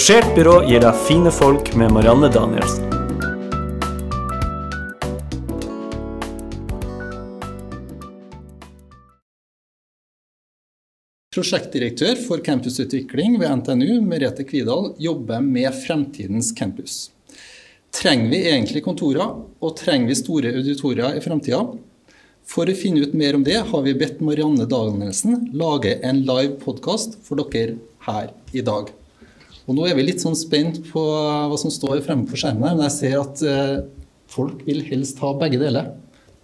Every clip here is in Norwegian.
Engasjert byrå gir deg fine folk med Marianne Danielsen. Prosjektdirektør for campusutvikling ved NTNU, Merete Kvidal, jobber med fremtidens campus. Trenger vi egentlig kontorer, og trenger vi store auditorier i fremtida? For å finne ut mer om det, har vi bedt Marianne Danielsen lage en live podkast for dere her i dag. Og nå er vi litt sånn spent på hva som står fremme på skjermen, men jeg ser at eh, folk vil helst ha begge deler.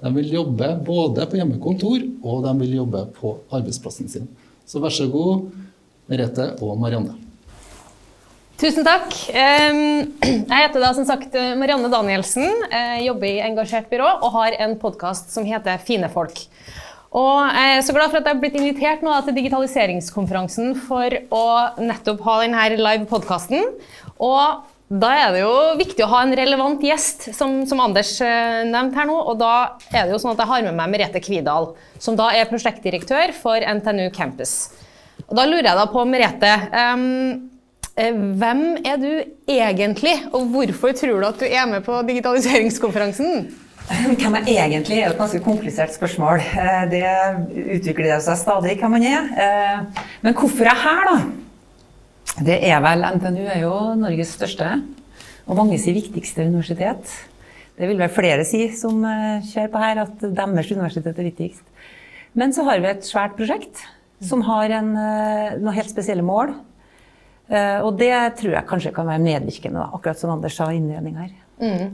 De vil jobbe både på hjemmekontor, og de vil jobbe på arbeidsplassen sin. Så vær så god, Merete og Marianne. Tusen takk. Jeg heter da som sagt Marianne Danielsen, jobber i Engasjert byrå og har en podkast som heter Fine folk. Og jeg er så glad for at jeg har blitt invitert nå til digitaliseringskonferansen for å nettopp ha denne live podkasten. Og da er det jo viktig å ha en relevant gjest, som, som Anders eh, nevnte her nå. Og da er det jo sånn at jeg har med meg Merete Kvidal, som da er prosjektdirektør for NTNU Campus. Og da lurer jeg da på, Merete. Um, hvem er du egentlig, og hvorfor tror du at du er med på digitaliseringskonferansen? Hvem er egentlig er et ganske komplisert spørsmål. Eh, det utvikler seg stadig hvem man er. Men hvorfor er jeg her, da? Det er vel NTNU er jo Norges største og mange sier viktigste universitet. Det vil vel flere si som eh, ser på her, at deres universitet er viktigst. Men så har vi et svært prosjekt som har en, eh, noen helt spesielle mål. Eh, og det tror jeg kanskje kan være medvirkende, akkurat som Anders sa i innledning her. Mm.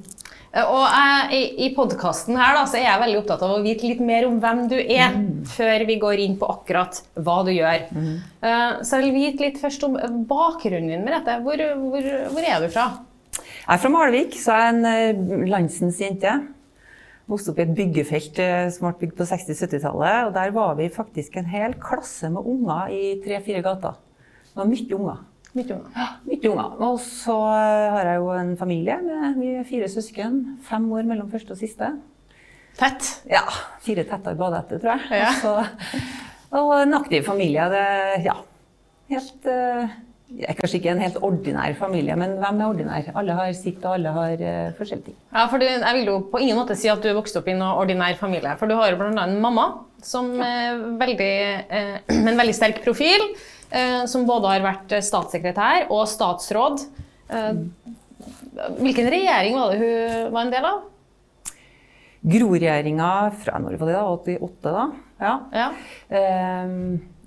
Og jeg, I podkasten her da, så er jeg veldig opptatt av å vite litt mer om hvem du er, mm. før vi går inn på akkurat hva du gjør. Mm. Uh, så jeg vil vite litt først om bakgrunnen din med dette. Hvor, hvor, hvor, er du fra? Jeg er fra Malvik, så jeg er en uh, landsens jente. Vokste opp i et byggefelt som ble bygd på 60-70-tallet. og Der var vi faktisk en hel klasse med unger i tre-fire gater. Det var mye unger. Mye unger. Ja, mye unger. Og så har jeg jo en familie med vi er fire søsken. Fem år mellom første og siste. Tett? Ja. Fire tette i badeetter, tror jeg. Ja. Også, og en aktiv familie. Det, ja. Helt uh, er kanskje ikke en helt ordinær familie, men hvem er ordinær? Alle har sitt, og alle har uh, forskjellige ting. Ja, for Jeg vil jo på ingen måte si at du er vokst opp i noen ordinær familie. For du har jo bl.a. en mamma som ja. er veldig, uh, med en veldig sterk profil. Eh, som både har vært statssekretær og statsråd. Eh, hvilken regjering var det hun var en del av? Gro-regjeringa fra når var det da? 88, da. Ja. ja. Eh,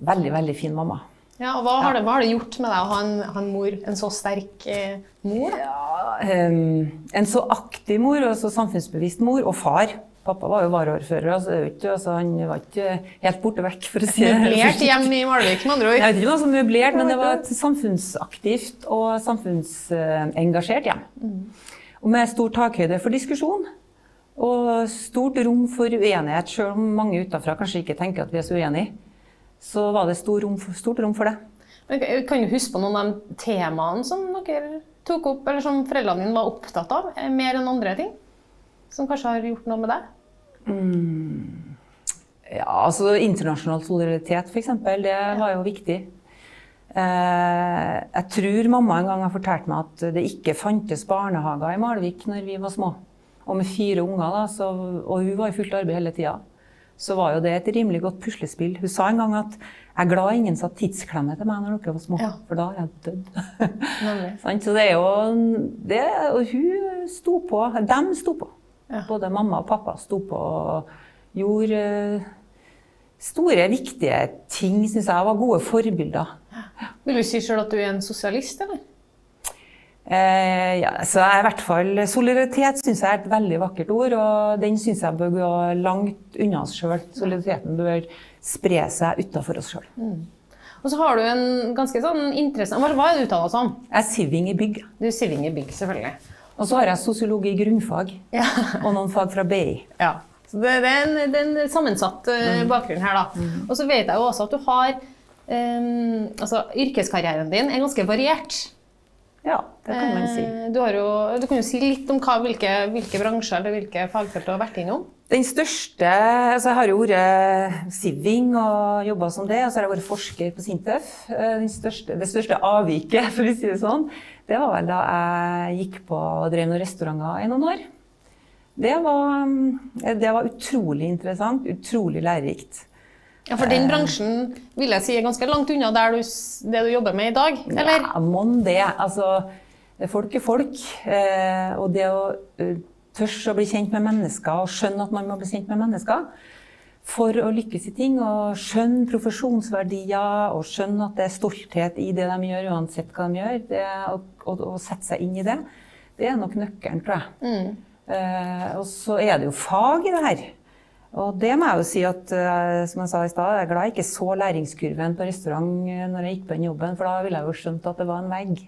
veldig, veldig fin mamma. Ja, og hva har, det, hva har, det, gjort med deg å ha en, ha en mor, en så sterk eh, mor? Ja, um, en så aktiv mor og så samfunnsbevisst mor, og far. Pappa var jo varaordfører, altså, altså, han var ikke helt borte vekk. for å si det. Møblert hjemme i Malvik, med andre ord? Jeg vet ikke noe som møblert, men det var et samfunnsaktivt og samfunnsengasjert hjem. Mm. Og med stor takhøyde for diskusjon. Og stort rom for uenighet, selv om mange utenfra kanskje ikke tenker at vi er så uenige. Så var det stort rom for, stort rom for det. Men kan du huske på noen av de temaene som dere tok opp, eller som foreldrene dine var opptatt av, mer enn andre ting? Som kanskje har gjort noe med deg? Mm. Ja, altså internasjonal solidaritet f.eks. Det var jo viktig. Eh, jeg tror mamma en gang har fortalt meg at det ikke fantes barnehager i Malvik når vi var små. Og med fire unger, da, så, og hun var i fullt arbeid hele tida, så var jo det et rimelig godt puslespill. Hun sa en gang at jeg er glad ingen satte tidsklemme til meg når dere var små, ja. for da er jeg dødd. så det er jo det, Og hun sto på. De sto på. Ja. Både mamma og pappa sto på og gjorde eh, store, viktige ting, syns jeg. Var gode forbilder. Ja. Vil du si sjøl at du er en sosialist, eller? Eh, ja, så er i hvert fall Solidaritet syns jeg er et veldig vakkert ord, og den syns jeg bør gå langt unna oss sjøl. Solidariteten bør spre seg utafor oss sjøl. Mm. Og så har du en ganske sånn interessant Hva er du utdanna som? Jeg er siving i bygg. Du er siving i bygg, selvfølgelig. Og så har jeg sosiologi grunnfag ja. og noen fag fra BI. Ja. Så det, det, er en, det, er en, sammensatt uh, bakgrunn her, da. Mm. Og så vet jeg jo også at du har um, Altså, yrkeskarrieren din er ganske variert. Ja, det kan man si. Uh, du, jo, du, kan jo si litt om hva, hvilke, hvilke, bransjer eller hvilke fagfelt du har vært innom? Den største altså Jeg har jo vært siving og jobba som det, og så har jeg vært forsker på Sintef. Eh, den største, det største avviket, for å si det sånn, det var vel da jeg gikk på og drev noen restauranter i noen år. Det var, det var utrolig interessant, utrolig lærerikt. Ja, For den bransjen vil jeg si er ganske langt unna der du, det du jobber med i dag? eller? Ja, mon det. Altså, folk er folk. Eh, og det å tørre å bli kjent med mennesker og skjønne at man må bli kjent med mennesker for å lykkes i ting, og skjønne profesjonsverdier og skjønne at det er stolthet i det de gjør, uansett hva de gjør, det, og, og, og sette seg inn i det, det er nok nøkkelen, tror jeg. Mm. Uh, og så er det jo fag i det her. Og det må jeg jo si at, eh, som jeg sa i stad, jeg er glad jeg ikke så læringskurven på restaurant eh, når jeg gikk på den jobben, for da ville jeg jo skjønt at det var en vegg.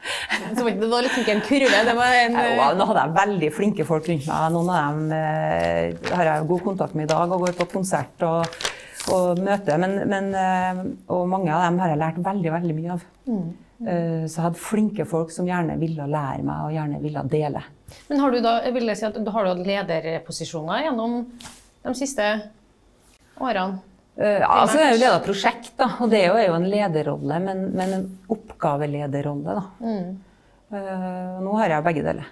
Så det var liksom ikke en kurve, det var en Ja, nå hadde jeg veldig flinke folk rundt meg. Noen av dem eh, har jeg god kontakt med i dag og går på konsert og, og møter. Men, men, og mange av dem har jeg lært veldig, veldig mye av. Mm. så jeg hadde flinke folk som gjerne ville lære meg og gjerne ville dele. Men har du da, jeg vil si at du har du hatt lederposisjoner gjennom de siste årene? Uh, ja, altså, Jeg er jo leda prosjekt, da, og det er jo, er jo en lederrolle, men, men en oppgavelederrolle. da. Eh, nå har jeg begge deler.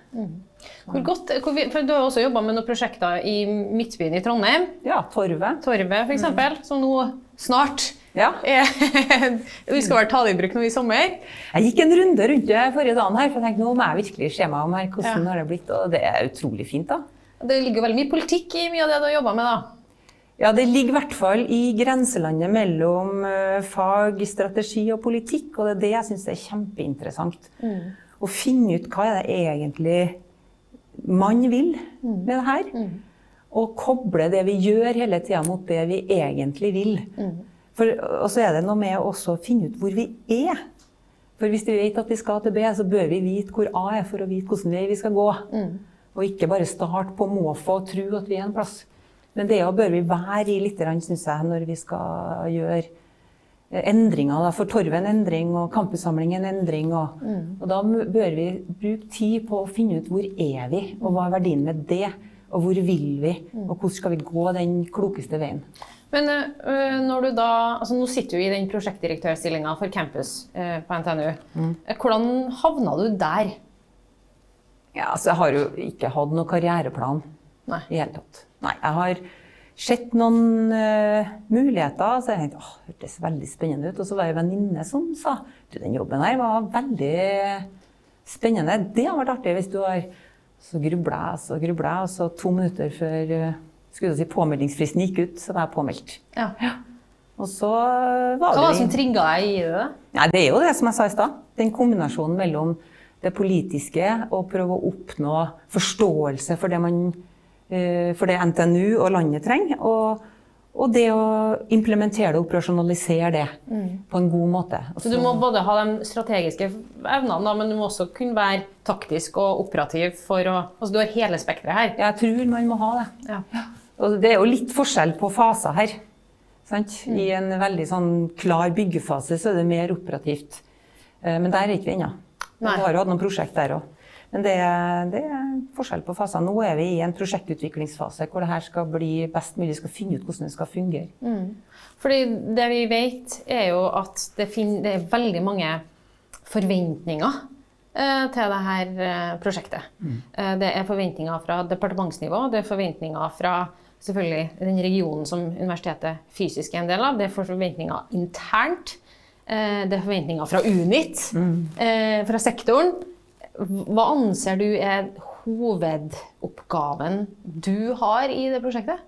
Hvor godt, hvor, vi- for Du har også jobba med noen prosjekter i Midtbyen i Trondheim. Ja, Torvet. Torvet f.eks., som nå snart Ja. Vi skal vel ta det i bruk nå i sommer. Jeg gikk en runde rundt det forrige dagen her, for jeg tenkte nå må jeg virkelig se meg om her. Hvordan Ja. har det blitt? Og det er utrolig fint, da. Det ligger jo veldig mye politikk i mye av det du har jobba med, da. Ja, det ligger i hvert fall i grenselandet mellom eh, fag, strategi og politikk, og det er det jeg syns er kjempeinteressant. Å finne ut hva er det egentlig man vil med det her. Og koble det vi gjør hele tida mot det vi egentlig vil. For, og så er det noe med å også finne ut hvor vi er. For hvis vi vet at vi skal til B, så bør vi vite hvor A er for å vite hvilken vei vi skal gå. Og ikke bare starte på måfå og tro at vi er en plass. Men det bør vi være i litt, syns jeg, når vi skal gjøre eh, endringer. Da. For Torvet en endring, og campussamling en endring. Og, og da bør vi bruke tid på å finne ut hvor er vi, og hva er verdien med det. Og hvor vil vi, og hvordan skal vi gå den klokeste veien. Men øh, når du da, altså Nå sitter du i den prosjektdirektørstillinga for campus øh, på NTNU. Mm. Hvordan havna du der? Ja, altså, jeg har jo ikke hatt noen karriereplan Nei. i hele tatt. Nei, jeg har sett noen uh, muligheter, så jeg tenkte åh, det hørtes veldig spennende ut. Og så var det en venninne som sa du, den jobben her var veldig spennende. Det har vært artig hvis du har Så grubla jeg, så grubla jeg, og så to minutter før uh, skulle si, påmeldingsfristen gikk ut, så var jeg påmeldt. Ja. Og så var Hva var det det som trigga deg i det? Nei, det er jo det som jeg sa i stad. Den kombinasjonen mellom det politiske og prøve å oppnå forståelse for det, man, eh, for det NTNU og landet trenger. Og, og det å implementere det og operasjonalisere det på en god måte. Så du må både ha de strategiske evnene, men du må også kunne være taktisk og operativ for å Altså du har hele spekteret her. Jeg tror man må ha det. Ja. Og det er jo litt forskjell på faser her. Sant? I en veldig sånn klar byggefase så er det mer operativt. Eh, Men der er ikke vi ennå. Vi har jo hatt noen prosjekt der òg. Men det, er- det er forskjell på faser. Nå er vi i en prosjektutviklingsfase hvor det her skal bli best mulig, skal finne ut hvordan det skal fungere. Fordi det vi vet, er jo at det, det er veldig mange forventninger eh, til dette eh, prosjektet. Eh, det er forventninger fra departementsnivå, det er forventninger fra selvfølgelig den regionen som universitetet fysisk er en del av, det er forventninger internt. Eh, Det er forventninger fra Unit, mm. fra sektoren. Hva anser du er hovedoppgaven du har i det prosjektet?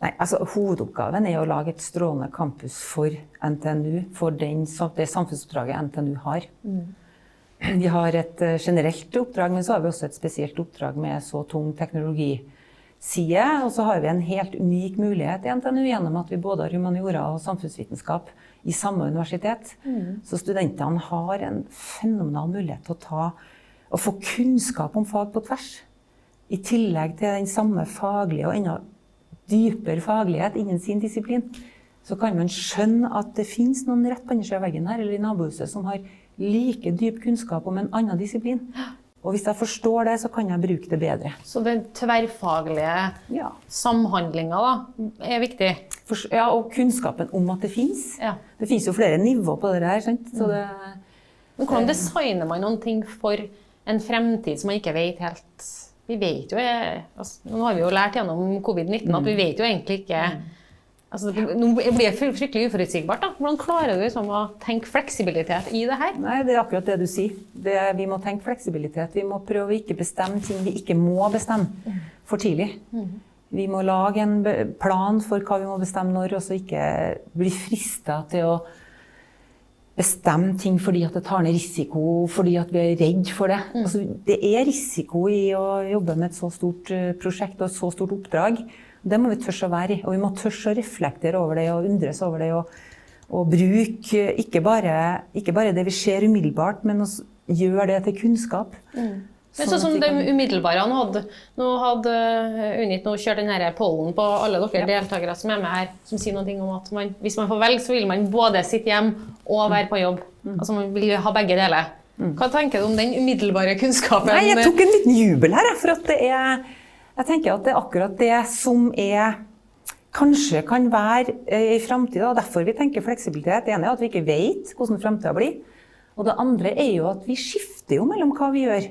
Nei, altså Hovedoppgaven er å lage et strålende campus for NTNU, for den, det samfunnsoppdraget NTNU har. Vi har et eh, generelt oppdrag, men så har vi også et spesielt oppdrag med så tung teknologiside. Og så har vi en helt unik mulighet i NTNU gjennom at vi både har humaniora og samfunnsvitenskap i samme universitet. Så studentene har en fenomenal mulighet til å ta å få kunnskap om fag på tvers. I tillegg til den samme faglige og enda dypere faglighet innen sin disiplin, så kan man skjønne at det finnes noen rett på andre siden av veggen her, eller i nabohuset som har like dyp kunnskap om en annen disiplin. Og hvis jeg forstår det, så kan jeg bruke det bedre. Så den tverrfaglige Ja. samhandlinga er viktig. For, ja, og kunnskapen om at det fins. Ja. Det fins jo flere nivåer på det der. Sant? Så det, Men hvordan designer man noen ting for en fremtid som man ikke vet helt Vi vet jo altså, Nå har vi jo lært gjennom covid-19 at vi vet jo egentlig ikke altså, Nå blir det fry- fryktelig uforutsigbart. da. Hvordan klarer du liksom å tenke fleksibilitet i det her? nei, det er akkurat det du sier. Det, vi må tenke fleksibilitet. Vi må prøve å ikke bestemme ting vi ikke må bestemme for tidlig. Vi må lage en plan for hva vi må bestemme når, og så ikke bli frista til å bestemme ting fordi at det tar ned risiko, fordi at vi er redd for det. Altså, det er risiko i å jobbe med et så stort eh, prosjekt og et så stort oppdrag. Det må vi tørre å være i. Og vi må tørre å reflektere over det og undres over det. Og, og bruke ikke bare, ikke bare det vi ser umiddelbart, men gjøre det til kunnskap. Men Sånn som de umiddelbare han hadde, Nå hadde eh, Unit nå kjørt den pollen på alle dere deltakere som er med her, som sier noe om at man, hvis man får velge, så vil man både sitte hjem og være på jobb. Mm. Altså man vil ha begge deler. Hva tenker du om den umiddelbare kunnskapen? Nei, jeg tok en liten jubel her, for at det er Jeg tenker at det er akkurat det som er Kanskje kan være eh, i framtida, og derfor vi tenker fleksibilitet. Det ene er at vi ikke vet hvordan framtida blir. Og det andre er jo at vi skifter jo mellom hva vi gjør.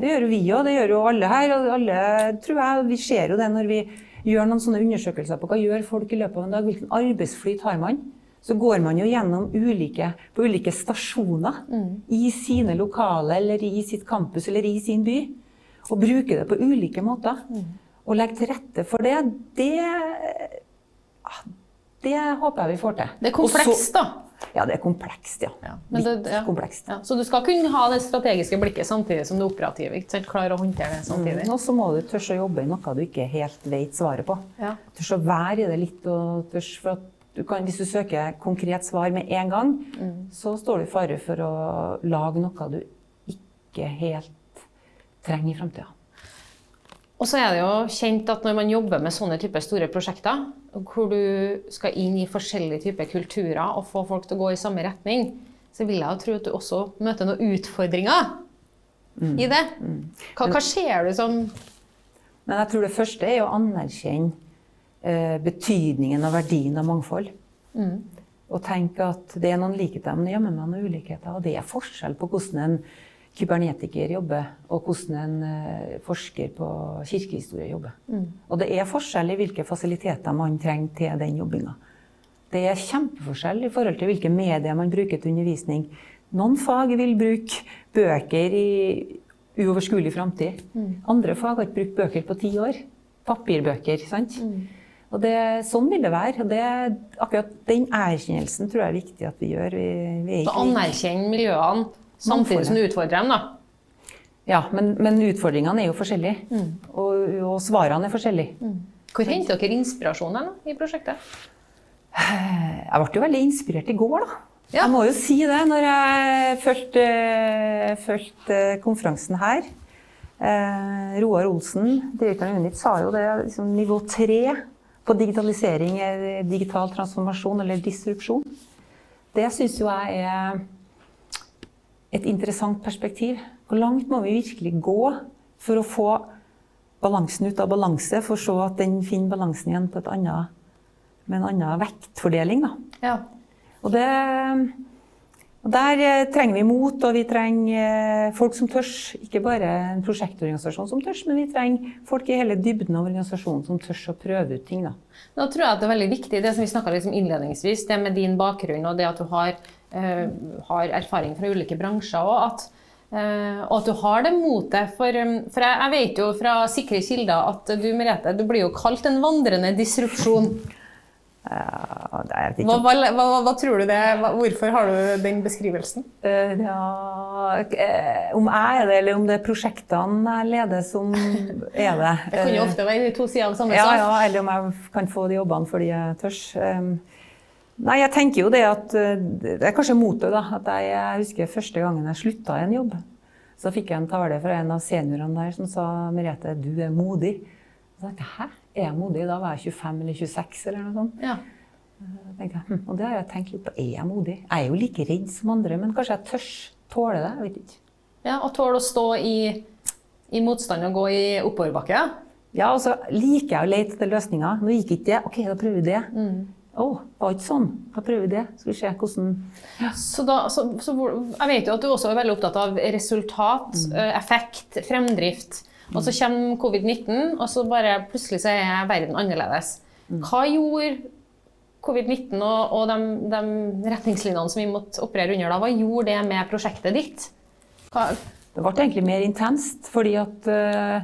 Det gjør jo vi òg, det gjør jo alle her. Og alle, tror jeg, vi ser jo det når vi gjør noen sånne undersøkelser på hva gjør folk i løpet av en dag. Hvilken arbeidsflyt har man? Så går man jo gjennom ulike, på ulike stasjoner i sine lokaler eller i sitt campus eller i sin by. Og bruker det på ulike måter. Og legge til rette for det, det ah, Det håper jeg vi får til. Det er Og komplekst, da. Ja, det er komplekst, ja. Men det, Litt ja. komplekst. Ja, så du skal kunne ha det strategiske blikket samtidig som det operative. ikke sant? Klare å håndtere det samtidig. Mm, Og så må du tørre å jobbe i noe du ikke helt vet svaret på. Ja. Tørre å være i det litt. og tørs, for at du kan, Hvis du søker konkret svar med en gang, så står du i fare for å lage noe du ikke helt trenger i framtida. Og så er det jo kjent at når man jobber med sånne typer store prosjekter, hvor du skal inn i forskjellige typer kulturer og få folk til å gå i samme retning, så vil jeg jo tro at du også møter noen utfordringer i det. Hva, hva ser du som Men jeg tror det første er å anerkjenne eh, betydningen og verdien av mangfold. Og tenke at det er noen likheter, men jammen meg noen ulikheter. Og det er forskjell på hvordan en kybernetiker jobber, og hvordan en eh, forsker på kirkehistorie jobber. Og det er forskjell i hvilke fasiliteter man trenger til den jobbinga. Det er kjempeforskjell i forhold til hvilke medier man bruker til undervisning. Noen fag vil bruke bøker i uoverskuelig framtid. Andre fag har ikke brukt bøker på ti år. Papirbøker. sant? Og det, sånn vil det være. og det, akkurat den erkjennelsen tror jeg er viktig at vi gjør. Vi, vi er ikke anerkjenne miljøene samtidig som du utfordrer dem? da? Ja, men, men utfordringene er jo forskjellige. Og, og svarene er forskjellige. Hvor henter dere inspirasjonen i prosjektet? Jeg ble jo veldig inspirert i går, da. Ja. Jeg må jo si det når jeg fulgte, fulgte konferansen her. Eh, Roar Olsen, direktøren i Unit, sa jo det liksom, nivå tre på digitalisering er digital transformasjon eller disrupsjon. Det syns jo jeg er et interessant perspektiv. Hvor langt må vi virkelig gå for å få balansen ut av balanse, for så at den finner balansen igjen annet, med en annen vektfordeling? Ja. Og, det, og der eh, trenger vi mot, og vi trenger eh, folk som tørs. Ikke bare en prosjektorganisasjon som tørs, men vi trenger folk i hele dybden av organisasjonen som tørs å prøve ut ting. Da. Nå tror jeg at det er veldig viktig, det som vi snakka liksom innledningsvis, det med din bakgrunn og det at du har, har erfaring fra ulike bransjer, og at, eh, og at du har det motet. For, um, for jeg, jeg vet jo fra sikre kilder at du Merete, du blir jo kalt en vandrende disrupsjon. Uh, Hva, hva, hva, hva tror du det er? Hvorfor har du den beskrivelsen? Uh, Ja, eh, om jeg er det, eller om det er prosjektene jeg leder som er det. Det kan jo Eh, ofte være to sider av samme sak. ja, eller om jeg kan få de jobbene fordi jeg tørs. Um, Nei, jeg tenker jo det at uh, Det er kanskje motet, da. At jeg, jeg husker første gangen jeg slutta i en jobb. Så fikk jeg en tale fra en av seniorene der som sa Merete, du er modig. Så tenkte hæ? Er jeg modig? Da var jeg 25 eller 26 eller noe sånt. Ja. Tenkte jeg, hm, og det har jeg tenkt litt på. Er jeg modig? Jeg er jo like redd som andre, men kanskje jeg tør tåle det? Jeg vet ikke. Ja, Og tåle å stå i, i motstand og gå i oppoverbakke. Ja. Og så liker jeg å lete etter løsninger. Nå gikk ikke det. OK, da prøver vi det. Å, det var ikke sånn. Da prøver vi det. Skal vi se hvordan Så da, så, så, jeg vet jo at du også er veldig opptatt av resultat, mm. effekt, fremdrift. Og så kommer covid-19, og så bare plutselig så er verden annerledes. Hva gjorde covid-19 og, og de, de retningslinjene som vi måtte operere under da, hva gjorde det med prosjektet ditt? Hva, Det ble egentlig mer intenst, fordi at uh,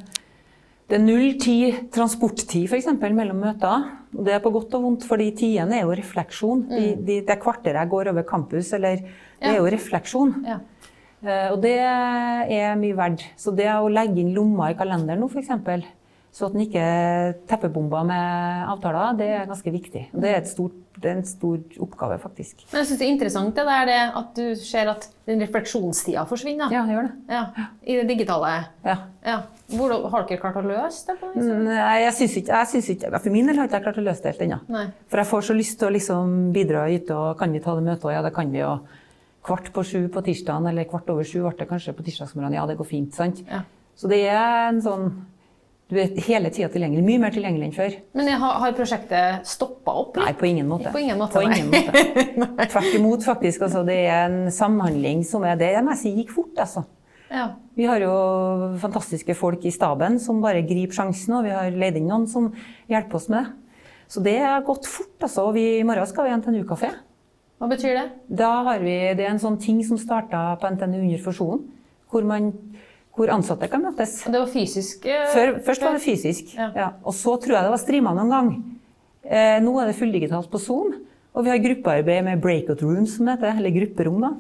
det er null tid transporttid eksempel, mellom møter. Og det er på godt og vondt, fordi tidene er jo refleksjon. De, de, det kvarteret jeg går over campus, eller det er jo refleksjon. ja. Uh, og det er mye verdt. Så det å legge inn lomma i kalenderen nå, f.eks., så at en ikke tepper bomber med avtaler, det er ganske viktig. Det er, et stort, det er en stor oppgave, faktisk. Men jeg synes det er interessant det der det at du ser at den refleksjonstida forsvinner. Ja, det gjør det. Ja, I det digitale. Ja. Ja. Hvor, har dere klart å løse det? på? Nei, jeg syns ikke, jeg syns ikke For min del har jeg ikke klart å løse det helt ennå. For jeg får så lyst til å liksom bidra og yte, og kan vi ta det møtet? Og ja, det kan vi. Og kvart på sju på tirsdagen, eller kvart over sju ble det kanskje på tirsdagsmorgenen. Ja, det går fint, sant? Ja. Så det er en sånn Du er hele tida tilgjengelig. Mye mer tilgjengelig enn før. Men har, har prosjektet stoppa opp? Nei, litt? på ingen måte. På ingen måte, På ingen måte. Tvert imot, faktisk. Altså, det er en samhandling som er det jeg gikk fort, altså. Ja. Vi har jo fantastiske folk i staben som bare griper sjansen, og vi har leid inn noen som hjelper oss med det. Så det har gått fort, altså. Vi, I morgen skal vi ha NTNU-kafé. Hva betyr det? Da har vi, Det er en sånn ting som starta på NTNU under fusjonen, hvor, man, hvor ansatte kan møtes. Det var fysisk eh, Før, først var det fysisk, Ja. ja. og så tror jeg det var streama noen gang. Eh, nå er det fulldigitalt på Zoom, og vi har gruppearbeid med breakout rooms, som det heter, eller grupperom. da.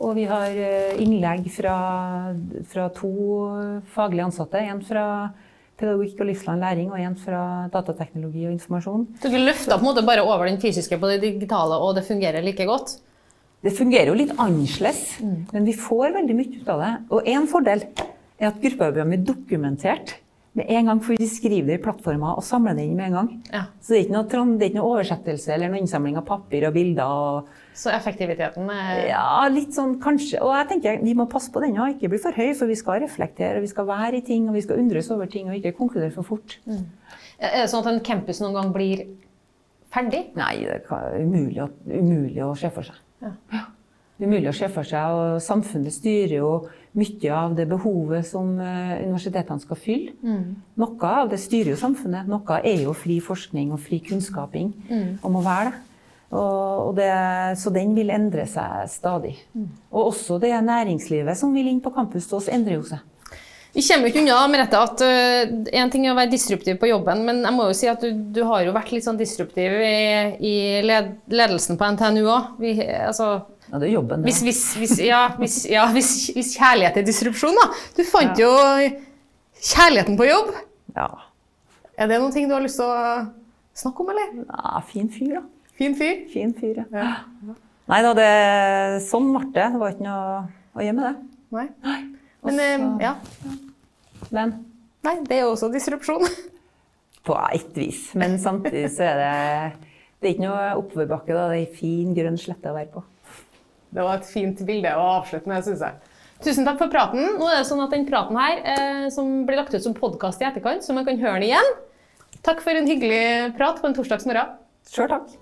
Og vi har eh, innlegg fra, fra to faglige ansatte. En fra pedagogikk og livslang læring, og en fra datateknologi og informasjon. Dere løfta på en måte bare over den fysiske på det digitale, og det fungerer like godt? Det fungerer jo litt annerledes, men vi får veldig mye ut av det. Og én fordel er at gruppearbeidet er dokumentert med en gang, for vi skriver det i plattformer og samler det inn med en gang. Ja. Så det er ikke noe, det er ikke noe oversettelse eller noe innsamling av papir og bilder. Og, Så effektiviteten er ja, litt sånn kanskje. Og jeg tenker vi må passe på den og ikke bli for høy, for vi skal reflektere, og vi skal være i ting, og vi skal undres over ting, og ikke konkludere for fort. Er det sånn at en campus noen gang blir ferdig? Nei, det er umulig, å- umulig å se for seg. Ja. Det er mulig å se for seg, og samfunnet styrer jo mye av det behovet som eh, universitetene skal fylle. Noe av det styrer jo samfunnet. Noe er jo fri forskning og fri kunnskaping, og må være det. Og, det. Så den vil endre seg stadig. Og også det næringslivet som vil inn på campus til oss, endrer jo seg. Vi kommer jo ikke unna Merete, at én ting er å være disruptiv på jobben, men jeg må jo si at du, du har jo vært litt sånn disruptiv i, i led, ledelsen på NTNU òg. Altså, Ja, det er jobben. det. hvis, hvis, ja, hvis, ja, hvis, hvis kjærlighet er disrupsjon, da. Du fant jo kjærligheten på jobb. Ja. Er det noen ting du har lyst til å snakke om, eller? ja, fin fyr, da. Fin fyr. Fin fyr, ja. Nei da, det, sånn ble det. Det var ikke noe å gjøre med det. Nei. Men eh, Også- ja. Men Nei, det er jo også disrupsjon. på et vis. Men samtidig så er det det er ikke noe oppoverbakke. da, Det er ei fin, grønn slette å være på. Det var et fint bilde å avslutte med, syns jeg. Tusen takk for praten. Nå er det sånn at den praten her, eh, som blir lagt ut som podkast i etterkant, så man kan høre den igjen. Takk for en hyggelig prat på en torsdagsmorgen. Sjøl takk.